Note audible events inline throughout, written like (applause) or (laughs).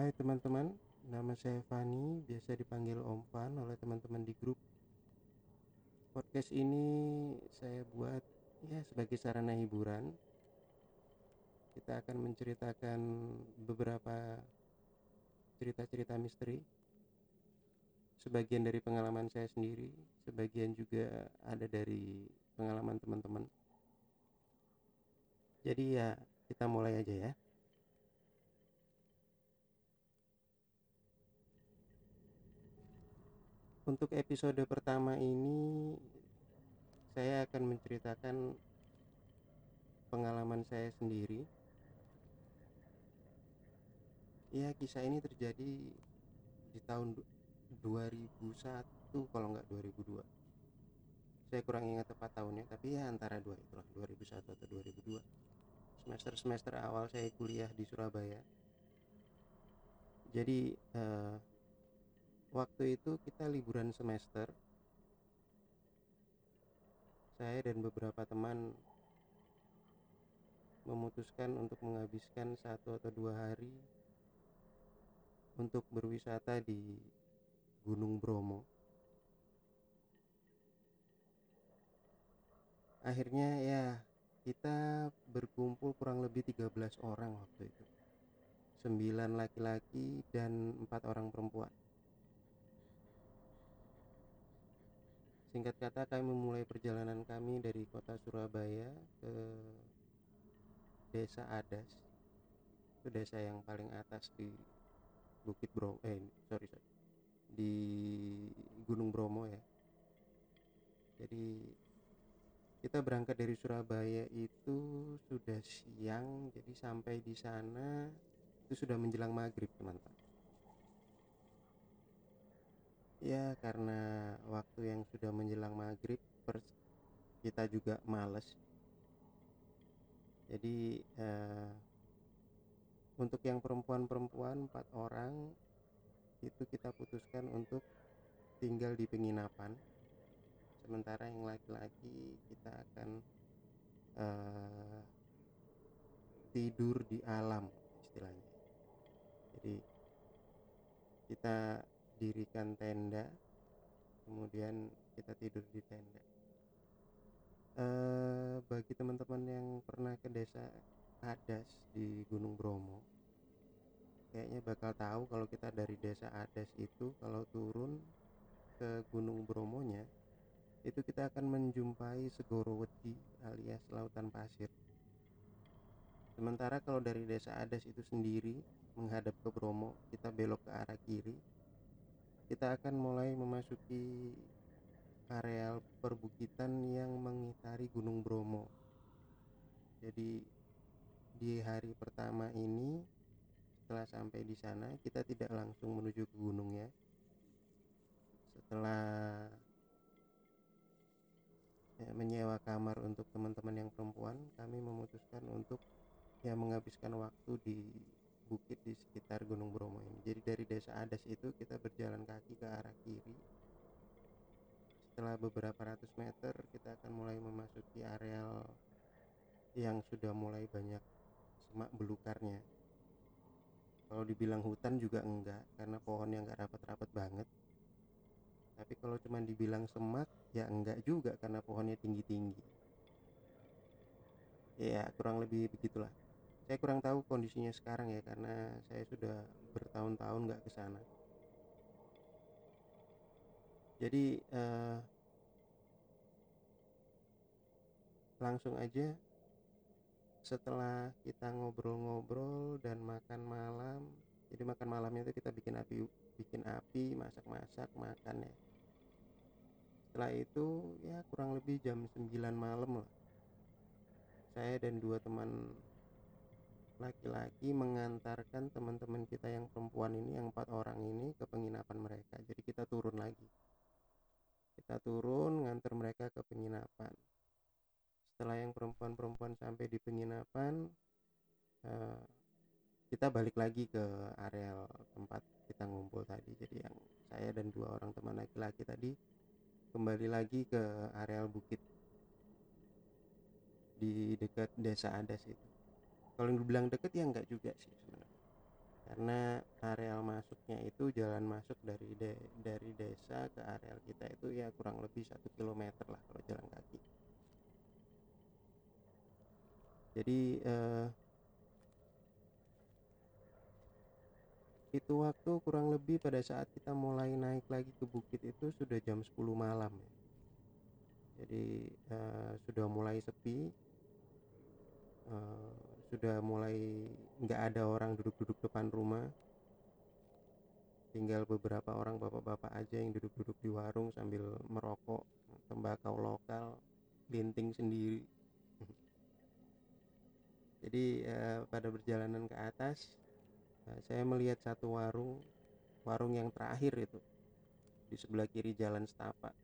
Hai teman-teman, nama saya Fani, biasa dipanggil Om Fan oleh teman-teman di grup. Podcast ini saya buat ya sebagai sarana hiburan. Kita akan menceritakan beberapa cerita-cerita misteri. Sebagian dari pengalaman saya sendiri, sebagian juga ada dari pengalaman teman-teman. Jadi ya, kita mulai aja ya. Untuk episode pertama ini saya akan menceritakan pengalaman saya sendiri. Ya, kisah ini terjadi di tahun 2001 kalau nggak 2002. Saya kurang ingat tepat tahunnya, tapi ya antara dua itulah 2001 atau 2002. Semester-semester awal saya kuliah di Surabaya. Jadi eh, waktu itu kita liburan semester. Saya dan beberapa teman memutuskan untuk menghabiskan satu atau dua hari untuk berwisata di Gunung Bromo. Akhirnya ya kita berkumpul kurang lebih 13 orang waktu itu. 9 laki-laki dan empat orang perempuan Singkat kata, kami memulai perjalanan kami dari kota Surabaya ke desa Adas. Itu desa yang paling atas di Bukit Bromo, eh sorry sorry, di Gunung Bromo ya. Jadi kita berangkat dari Surabaya itu sudah siang, jadi sampai di sana itu sudah menjelang maghrib teman-teman ya karena waktu yang sudah menjelang maghrib kita juga males. Jadi eh, untuk yang perempuan-perempuan empat orang itu kita putuskan untuk tinggal di penginapan. Sementara yang laki-laki kita akan eh, tidur di alam istilahnya. Jadi kita dirikan tenda kemudian kita tidur di tenda. E, bagi teman-teman yang pernah ke desa Adas di Gunung Bromo kayaknya bakal tahu kalau kita dari desa Adas itu kalau turun ke Gunung Bromonya itu kita akan menjumpai Segorowedi alias lautan pasir. Sementara kalau dari desa Adas itu sendiri menghadap ke Bromo kita belok ke arah kiri kita akan mulai memasuki areal perbukitan yang mengitari Gunung Bromo. Jadi di hari pertama ini setelah sampai di sana kita tidak langsung menuju ke gunung ya. Setelah menyewa kamar untuk teman-teman yang perempuan, kami memutuskan untuk ya menghabiskan waktu di bukit di sekitar Gunung Bromo ini. Jadi dari desa Adas itu kita berjalan kaki ke arah kiri. Setelah beberapa ratus meter kita akan mulai memasuki areal yang sudah mulai banyak semak belukarnya. Kalau dibilang hutan juga enggak karena pohonnya enggak rapat-rapat banget. Tapi kalau cuma dibilang semak ya enggak juga karena pohonnya tinggi-tinggi. Ya kurang lebih begitulah saya kurang tahu kondisinya sekarang ya karena saya sudah bertahun-tahun nggak ke sana. Jadi uh, langsung aja setelah kita ngobrol-ngobrol dan makan malam jadi makan malamnya itu kita bikin api bikin api masak-masak makan ya. Setelah itu ya kurang lebih jam 9 malam lah. Saya dan dua teman laki-laki mengantarkan teman-teman kita yang perempuan ini yang empat orang ini ke penginapan mereka. Jadi kita turun lagi. Kita turun ngantar mereka ke penginapan. Setelah yang perempuan-perempuan sampai di penginapan uh, kita balik lagi ke area tempat kita ngumpul tadi. Jadi yang saya dan dua orang teman laki-laki tadi kembali lagi ke areal bukit di dekat desa Adas itu kalau dibilang deket ya enggak juga sih sebenarnya. Karena areal masuknya itu jalan masuk dari de dari desa ke areal kita itu ya kurang lebih satu kilometer lah kalau jalan kaki. Jadi eh, itu waktu kurang lebih pada saat kita mulai naik lagi ke bukit itu sudah jam 10 malam ya. jadi eh, sudah mulai sepi. Eh, sudah mulai nggak ada orang duduk-duduk depan rumah. Tinggal beberapa orang bapak-bapak aja yang duduk-duduk di warung sambil merokok tembakau lokal linting sendiri. (laughs) Jadi eh, pada perjalanan ke atas eh, saya melihat satu warung warung yang terakhir itu di sebelah kiri jalan setapak.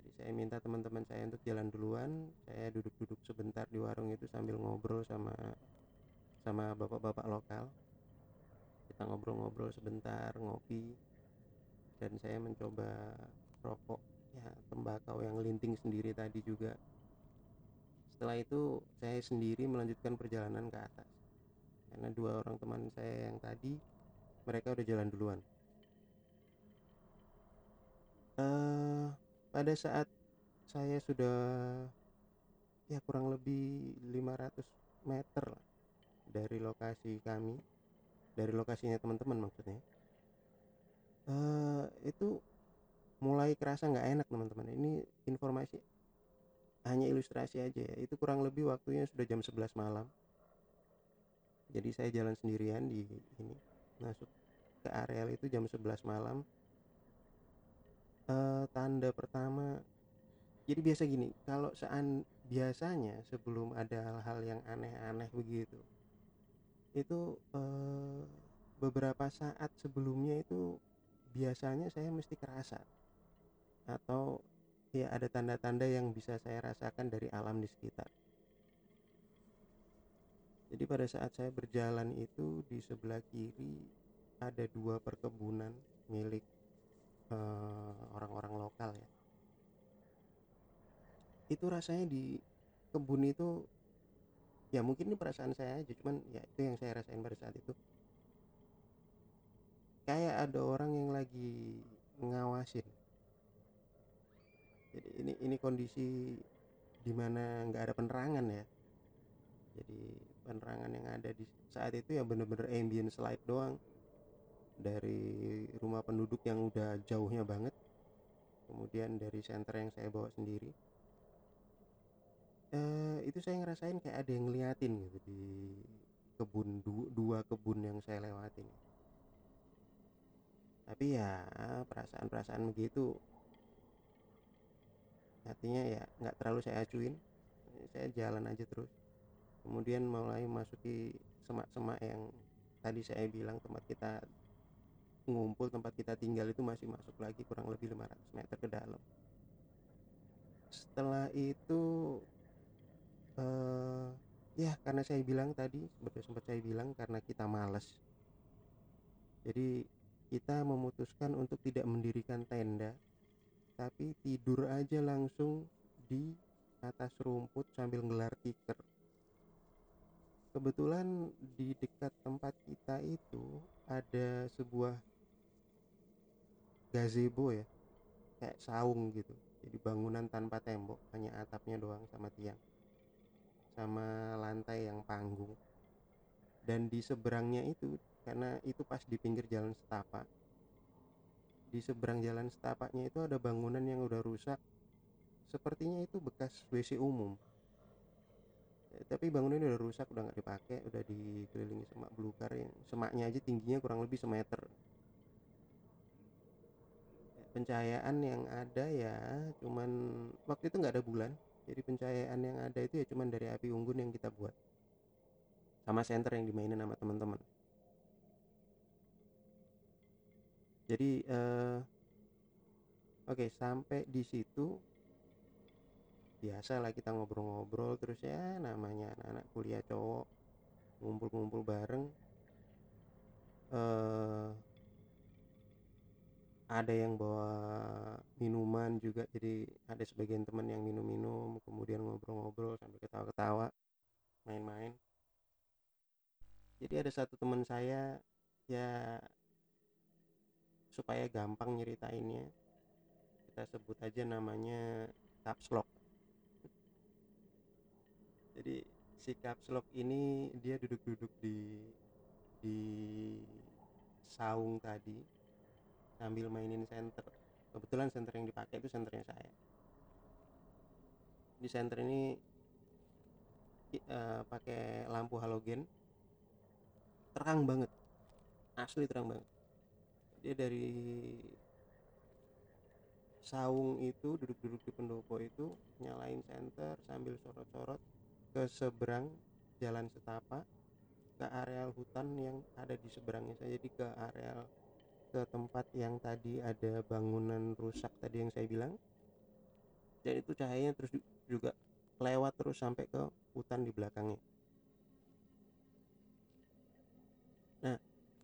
Jadi saya minta teman-teman saya untuk jalan duluan. Saya duduk-duduk sebentar di warung itu sambil ngobrol sama sama bapak-bapak lokal. Kita ngobrol-ngobrol sebentar ngopi. Dan saya mencoba rokok ya tembakau yang linting sendiri tadi juga. Setelah itu saya sendiri melanjutkan perjalanan ke atas. Karena dua orang teman saya yang tadi mereka udah jalan duluan. Uh, pada saat saya sudah ya kurang lebih 500 meter lah dari lokasi kami dari lokasinya teman-teman maksudnya uh, itu mulai kerasa nggak enak teman-teman. Ini informasi hanya ilustrasi aja ya. Itu kurang lebih waktunya sudah jam 11 malam. Jadi saya jalan sendirian di ini masuk ke areal itu jam 11 malam. Uh, tanda pertama jadi biasa gini kalau sean biasanya sebelum ada hal-hal yang aneh-aneh begitu itu eh, beberapa saat sebelumnya itu biasanya saya mesti kerasa atau ya ada tanda-tanda yang bisa saya rasakan dari alam di sekitar. Jadi pada saat saya berjalan itu di sebelah kiri ada dua perkebunan milik eh, orang-orang lokal ya. Itu rasanya di kebun itu ya mungkin ini perasaan saya aja cuman ya itu yang saya rasain pada saat itu. Kayak ada orang yang lagi ngawasin. Jadi ini ini kondisi di mana nggak ada penerangan ya. Jadi penerangan yang ada di saat itu ya bener-bener ambient slide doang. Dari rumah penduduk yang udah jauhnya banget. Kemudian dari center yang saya bawa sendiri uh, itu saya ngerasain kayak ada yang ngeliatin gitu di kebun du dua kebun yang saya lewatin. Tapi ya perasaan-perasaan begitu. Artinya ya nggak terlalu saya acuin. Saya jalan aja terus. Kemudian mulai masuki semak-semak yang tadi saya bilang tempat kita ngumpul tempat kita tinggal itu masih masuk lagi kurang lebih 500 meter ke dalam. Setelah itu uh, ya karena saya bilang tadi seperti sempat saya bilang karena kita males. Jadi kita memutuskan untuk tidak mendirikan tenda tapi tidur aja langsung di atas rumput sambil ngelar tikar kebetulan di dekat tempat kita itu ada sebuah gazebo ya kayak saung gitu. Jadi bangunan tanpa tembok hanya atapnya doang sama tiang sama lantai yang panggung. Dan di seberangnya itu karena itu pas di pinggir jalan setapak. Di seberang jalan setapaknya itu ada bangunan yang udah rusak. Sepertinya itu bekas WC umum. Ya, tapi bangunan udah rusak udah nggak dipakai udah dikelilingi semak belukar ya. semaknya aja tingginya kurang lebih semeter. Pencahayaan yang ada ya cuman waktu itu nggak ada bulan jadi pencahayaan yang ada itu ya cuman dari api unggun yang kita buat. Sama senter yang dimainin sama teman-teman. Jadi uh, oke okay, sampai di situ biasa lah kita ngobrol-ngobrol terus ya namanya anak-anak kuliah cowok ngumpul-ngumpul bareng. Uh, ada yang bawa minuman juga jadi ada sebagian teman yang minum-minum kemudian ngobrol-ngobrol sambil ketawa-ketawa main-main. Jadi ada satu teman saya ya supaya gampang nyeritainnya kita sebut aja namanya caps lock jadi si caps lock ini dia duduk-duduk di di saung tadi sambil mainin center kebetulan center yang dipakai itu centernya saya. Di center ini uh, pakai lampu halogen. Terang banget. Asli terang banget. Dia dari saung itu duduk-duduk di pendopo itu nyalain center sambil sorot-sorot ke seberang jalan setapak ke areal hutan yang ada di seberangnya. Saya jadi ke areal ke tempat yang tadi ada bangunan rusak tadi yang saya bilang? Dan itu cahayanya terus juga lewat terus sampai ke hutan di belakangnya. Nah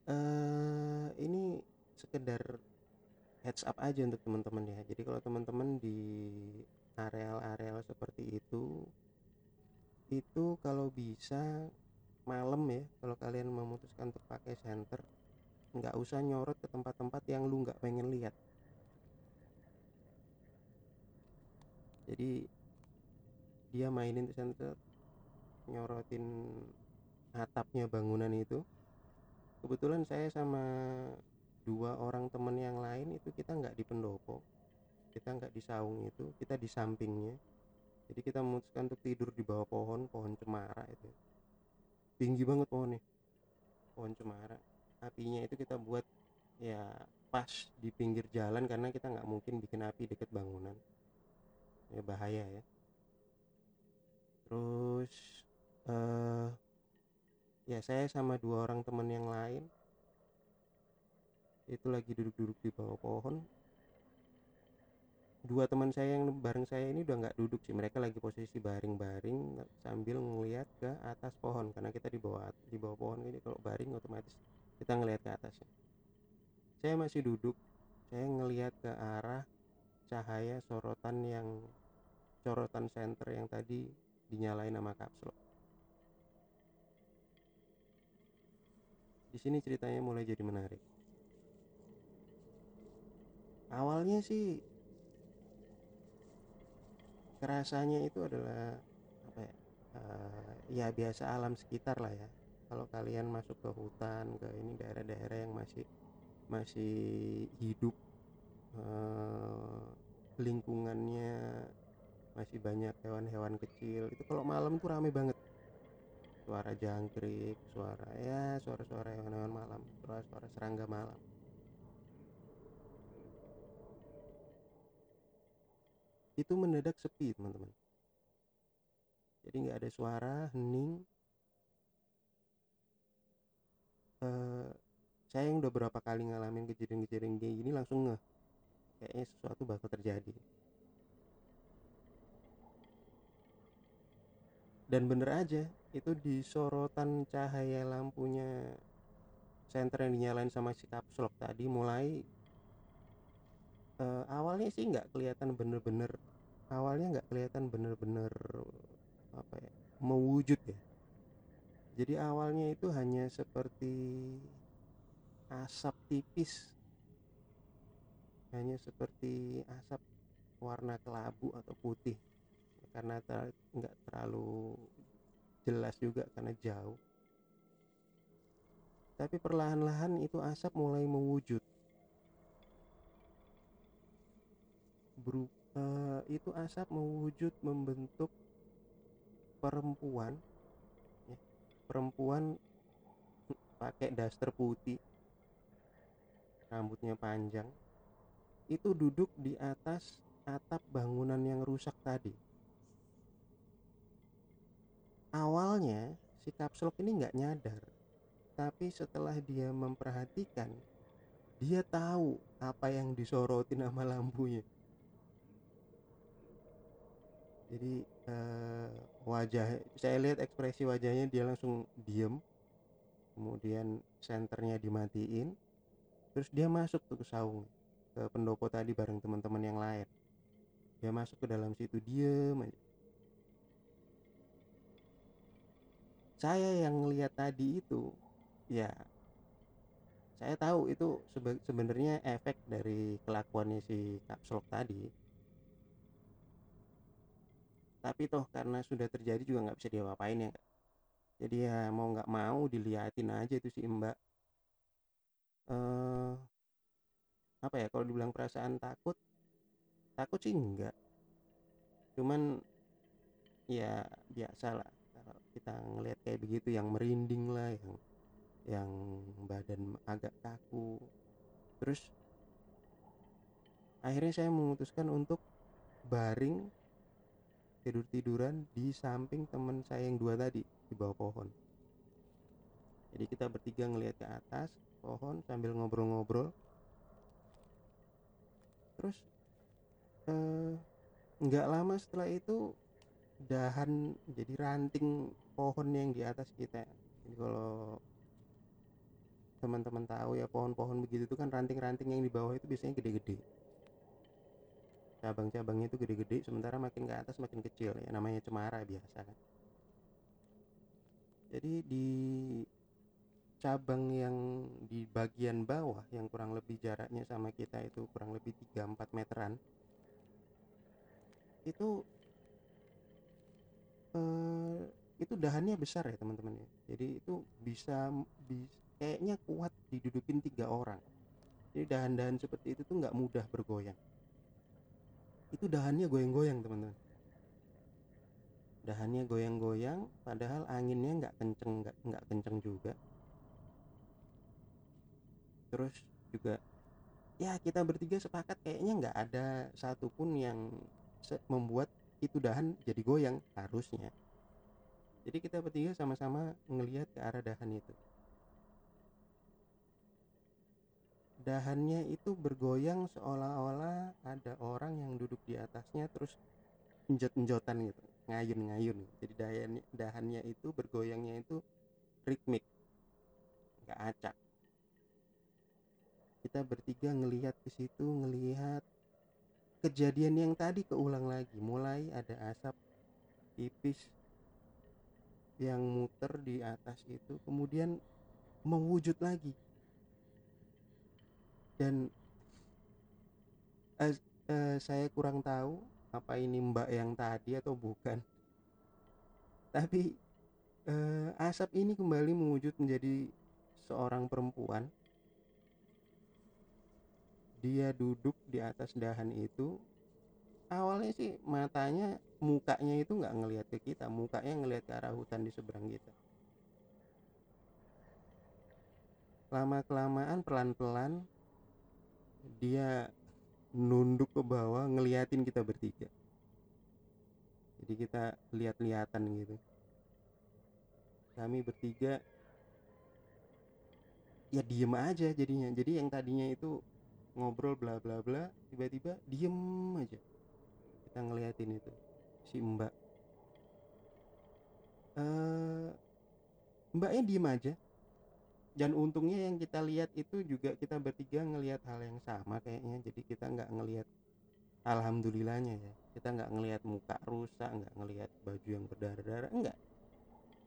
eh, ini sekedar heads up aja untuk teman-teman ya. Jadi kalau teman-teman di areal-areal seperti itu itu kalau bisa malam ya kalau kalian memutuskan untuk pakai center nggak usah nyorot ke tempat-tempat yang lu nggak pengen lihat. Jadi dia mainin center nyorotin atapnya bangunan itu. Kebetulan saya sama dua orang temen yang lain itu kita nggak di pendopo kita nggak di saung itu kita di sampingnya. Jadi kita memutuskan untuk tidur di bawah pohon pohon cemara itu. Tinggi banget pohonnya pohon cemara apinya itu kita buat ya pas di pinggir jalan karena kita nggak mungkin bikin api deket bangunan. Ya bahaya ya. Terus uh, ya saya sama dua orang teman yang lain itu lagi duduk-duduk di bawah pohon. Dua teman saya yang bareng saya ini udah nggak duduk sih mereka lagi posisi baring-baring sambil ngelihat ke atas pohon karena kita di bawah di bawah pohon ini kalau baring otomatis kita ngelihat ke atasnya. Saya masih duduk. Saya ngelihat ke arah cahaya sorotan yang sorotan center yang tadi dinyalain sama kapsul. Di sini ceritanya mulai jadi menarik. Awalnya sih kerasanya itu adalah apa ya uh, ya biasa alam sekitar lah ya kalau kalian masuk ke hutan ke ini daerah-daerah yang masih masih hidup uh, lingkungannya masih banyak hewan-hewan kecil itu kalau malam tuh rame banget. Suara jangkrik suara ya suara-suara hewan-hewan malam suara-suara serangga malam. Itu mendadak sepi teman-teman. Jadi nggak ada suara hening uh, saya yang udah berapa kali ngalamin kejadian-kejadian kayak gini langsung ngeh. Kayaknya sesuatu bakal terjadi. Dan bener aja itu di sorotan cahaya lampunya senter yang dinyalain sama si kapsulok tadi mulai uh, awalnya sih nggak kelihatan bener-bener awalnya nggak kelihatan bener-bener apa ya mewujud ya jadi awalnya itu hanya seperti asap tipis. Hanya seperti asap warna kelabu atau putih. Karena nggak terlalu jelas juga karena jauh. Tapi perlahan-lahan itu asap mulai mewujud. Berupa uh, itu asap mewujud membentuk perempuan perempuan pakai daster putih rambutnya panjang itu duduk di atas atap bangunan yang rusak tadi. Awalnya si kapsul ini nggak nyadar tapi setelah dia memperhatikan dia tahu apa yang disoroti nama lampunya. Jadi uh, wajah saya lihat ekspresi wajahnya dia langsung diem. Kemudian senternya dimatiin. Terus dia masuk tuh ke saung ke pendopo tadi bareng teman-teman yang lain. Dia masuk ke dalam situ diem aja. Saya yang ngelihat tadi itu ya saya tahu itu sebenarnya efek dari kelakuannya si kapslok tadi tapi toh karena sudah terjadi juga nggak bisa diapa-apain ya jadi ya mau nggak mau diliatin aja itu si mbak. Eh apa ya kalau dibilang perasaan takut takut sih enggak cuman ya biasa lah kalau kita ngelihat kayak begitu yang merinding lah yang yang badan agak kaku. Terus akhirnya saya memutuskan untuk baring tidur-tiduran di samping teman saya yang dua tadi di bawah pohon. Jadi kita bertiga ngelihat ke atas pohon sambil ngobrol-ngobrol. Terus eh, nggak lama setelah itu dahan jadi ranting pohon yang di atas kita. Jadi kalau teman-teman tahu ya pohon-pohon begitu itu kan ranting-ranting yang di bawah itu biasanya gede-gede cabang-cabangnya itu gede-gede sementara makin ke atas makin kecil. Ya namanya cemara biasa kan. Jadi di cabang yang di bagian bawah yang kurang lebih jaraknya sama kita itu kurang lebih 3-4 meteran itu eh, itu dahannya besar ya teman-teman ya. Jadi itu bisa, bisa kayaknya kuat didudukin tiga orang. Jadi dahan-dahan seperti itu tuh nggak mudah bergoyang itu dahannya goyang-goyang teman-teman. Dahannya goyang-goyang padahal anginnya nggak kenceng nggak kenceng juga. Terus juga ya kita bertiga sepakat kayaknya nggak ada satupun yang membuat itu dahan jadi goyang harusnya. Jadi kita bertiga sama-sama ngelihat ke arah dahan itu dahannya itu bergoyang seolah-olah ada orang yang duduk di atasnya terus enjot-enjotan gitu ngayun-ngayun. Jadi dahannya, dahannya itu bergoyangnya itu ritmik nggak acak. Kita bertiga ngelihat ke situ ngelihat kejadian yang tadi keulang lagi. Mulai ada asap tipis yang muter di atas itu kemudian mewujud lagi dan uh, uh, saya kurang tahu apa ini mbak yang tadi atau bukan. Tapi uh, asap ini kembali mewujud menjadi seorang perempuan. Dia duduk di atas dahan itu. Awalnya sih matanya mukanya itu nggak ngelihat ke kita mukanya ngelihat ke arah hutan di seberang kita. Lama kelamaan pelan pelan dia nunduk ke bawah ngeliatin kita bertiga. Jadi kita lihat-lihatan gitu. Kami bertiga ya diem aja jadinya. Jadi yang tadinya itu ngobrol bla bla bla tiba-tiba diem aja. Kita ngeliatin itu si mbak. Uh, mbaknya diem aja dan untungnya yang kita lihat itu juga kita bertiga ngelihat hal yang sama kayaknya. Jadi kita nggak ngelihat alhamdulillahnya ya. Kita nggak ngelihat muka rusak nggak ngelihat baju yang berdarah-darah enggak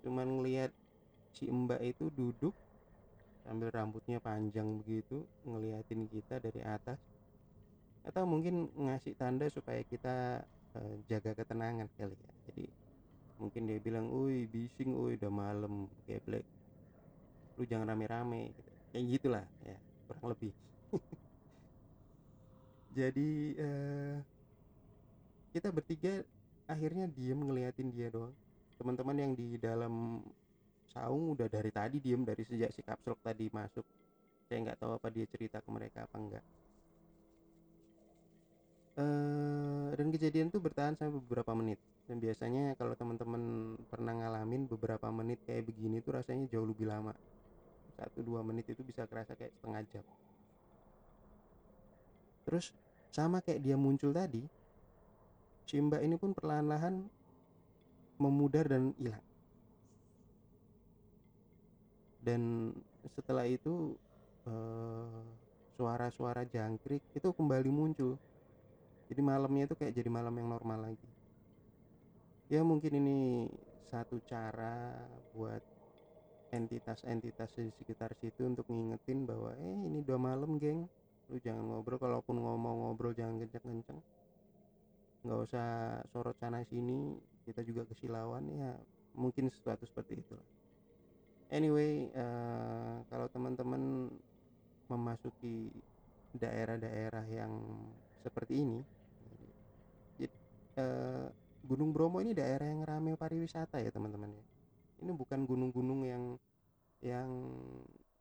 cuman ngelihat si mbak itu duduk sambil rambutnya panjang begitu ngeliatin kita dari atas. Atau mungkin ngasih tanda supaya kita uh, jaga ketenangan kali ya. Jadi mungkin dia bilang, "Uy, bising, uy, udah malam, geblek." Lu jangan rame-rame kayak gitulah ya kurang lebih. (laughs) Jadi eh, kita bertiga akhirnya diem ngeliatin dia doang. Teman-teman yang di dalam saung udah dari tadi diem dari sejak si kapsul tadi masuk. Saya nggak tahu apa dia cerita ke mereka apa enggak. Eh, dan kejadian itu bertahan sampai beberapa menit. Dan biasanya kalau teman-teman pernah ngalamin beberapa menit kayak begini tuh rasanya jauh lebih lama satu dua menit itu bisa kerasa kayak setengah jam. Terus sama kayak dia muncul tadi si ini pun perlahan-lahan memudar dan hilang. Dan setelah itu eh, suara-suara jangkrik itu kembali muncul. Jadi malamnya itu kayak jadi malam yang normal lagi. Ya mungkin ini satu cara buat entitas-entitas di sekitar situ untuk ngingetin bahwa eh ini udah malam geng. Lu jangan ngobrol. Kalaupun ngomong ngobrol jangan kenceng-kenceng. Nggak usah sorot sana sini. Kita juga kesilauan. Ya mungkin sesuatu seperti itu anyway uh, kalau teman-teman memasuki daerah-daerah yang seperti ini uh, Gunung Bromo ini daerah yang ramai pariwisata ya teman-teman ya ini bukan gunung-gunung yang yang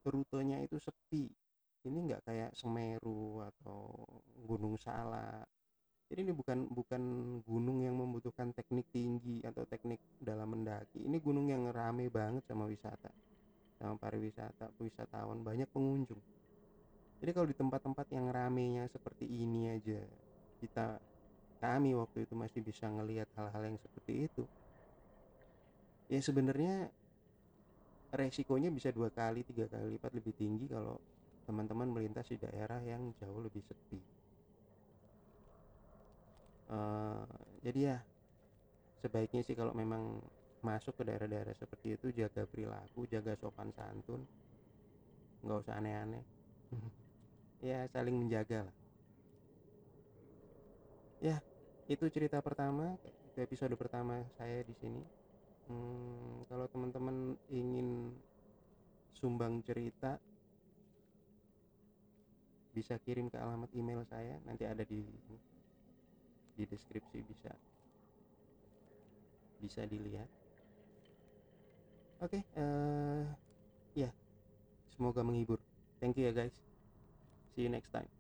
rutenya itu sepi. Ini nggak kayak Semeru atau Gunung Salak jadi ini bukan bukan gunung yang membutuhkan teknik tinggi atau teknik dalam mendaki. Ini gunung yang rame banget sama wisata sama pariwisata wisatawan banyak pengunjung. Jadi kalau di tempat-tempat yang ramenya seperti ini aja kita kami waktu itu masih bisa ngelihat hal-hal yang seperti itu ya sebenarnya resikonya bisa dua kali tiga kali lipat lebih tinggi kalau teman-teman melintas di daerah yang jauh lebih sepi. Uh, jadi ya sebaiknya sih kalau memang masuk ke daerah-daerah seperti itu jaga perilaku jaga sopan santun. Nggak usah aneh-aneh. (laughs) Ya saling menjaga lah. Ya itu cerita pertama itu episode pertama saya di sini hmm, kalau teman-teman ingin sumbang cerita bisa kirim ke alamat email saya. Nanti ada di di deskripsi bisa bisa dilihat. Oke okay, uh, eh, ya yeah. semoga menghibur. Thank you ya guys. See you next time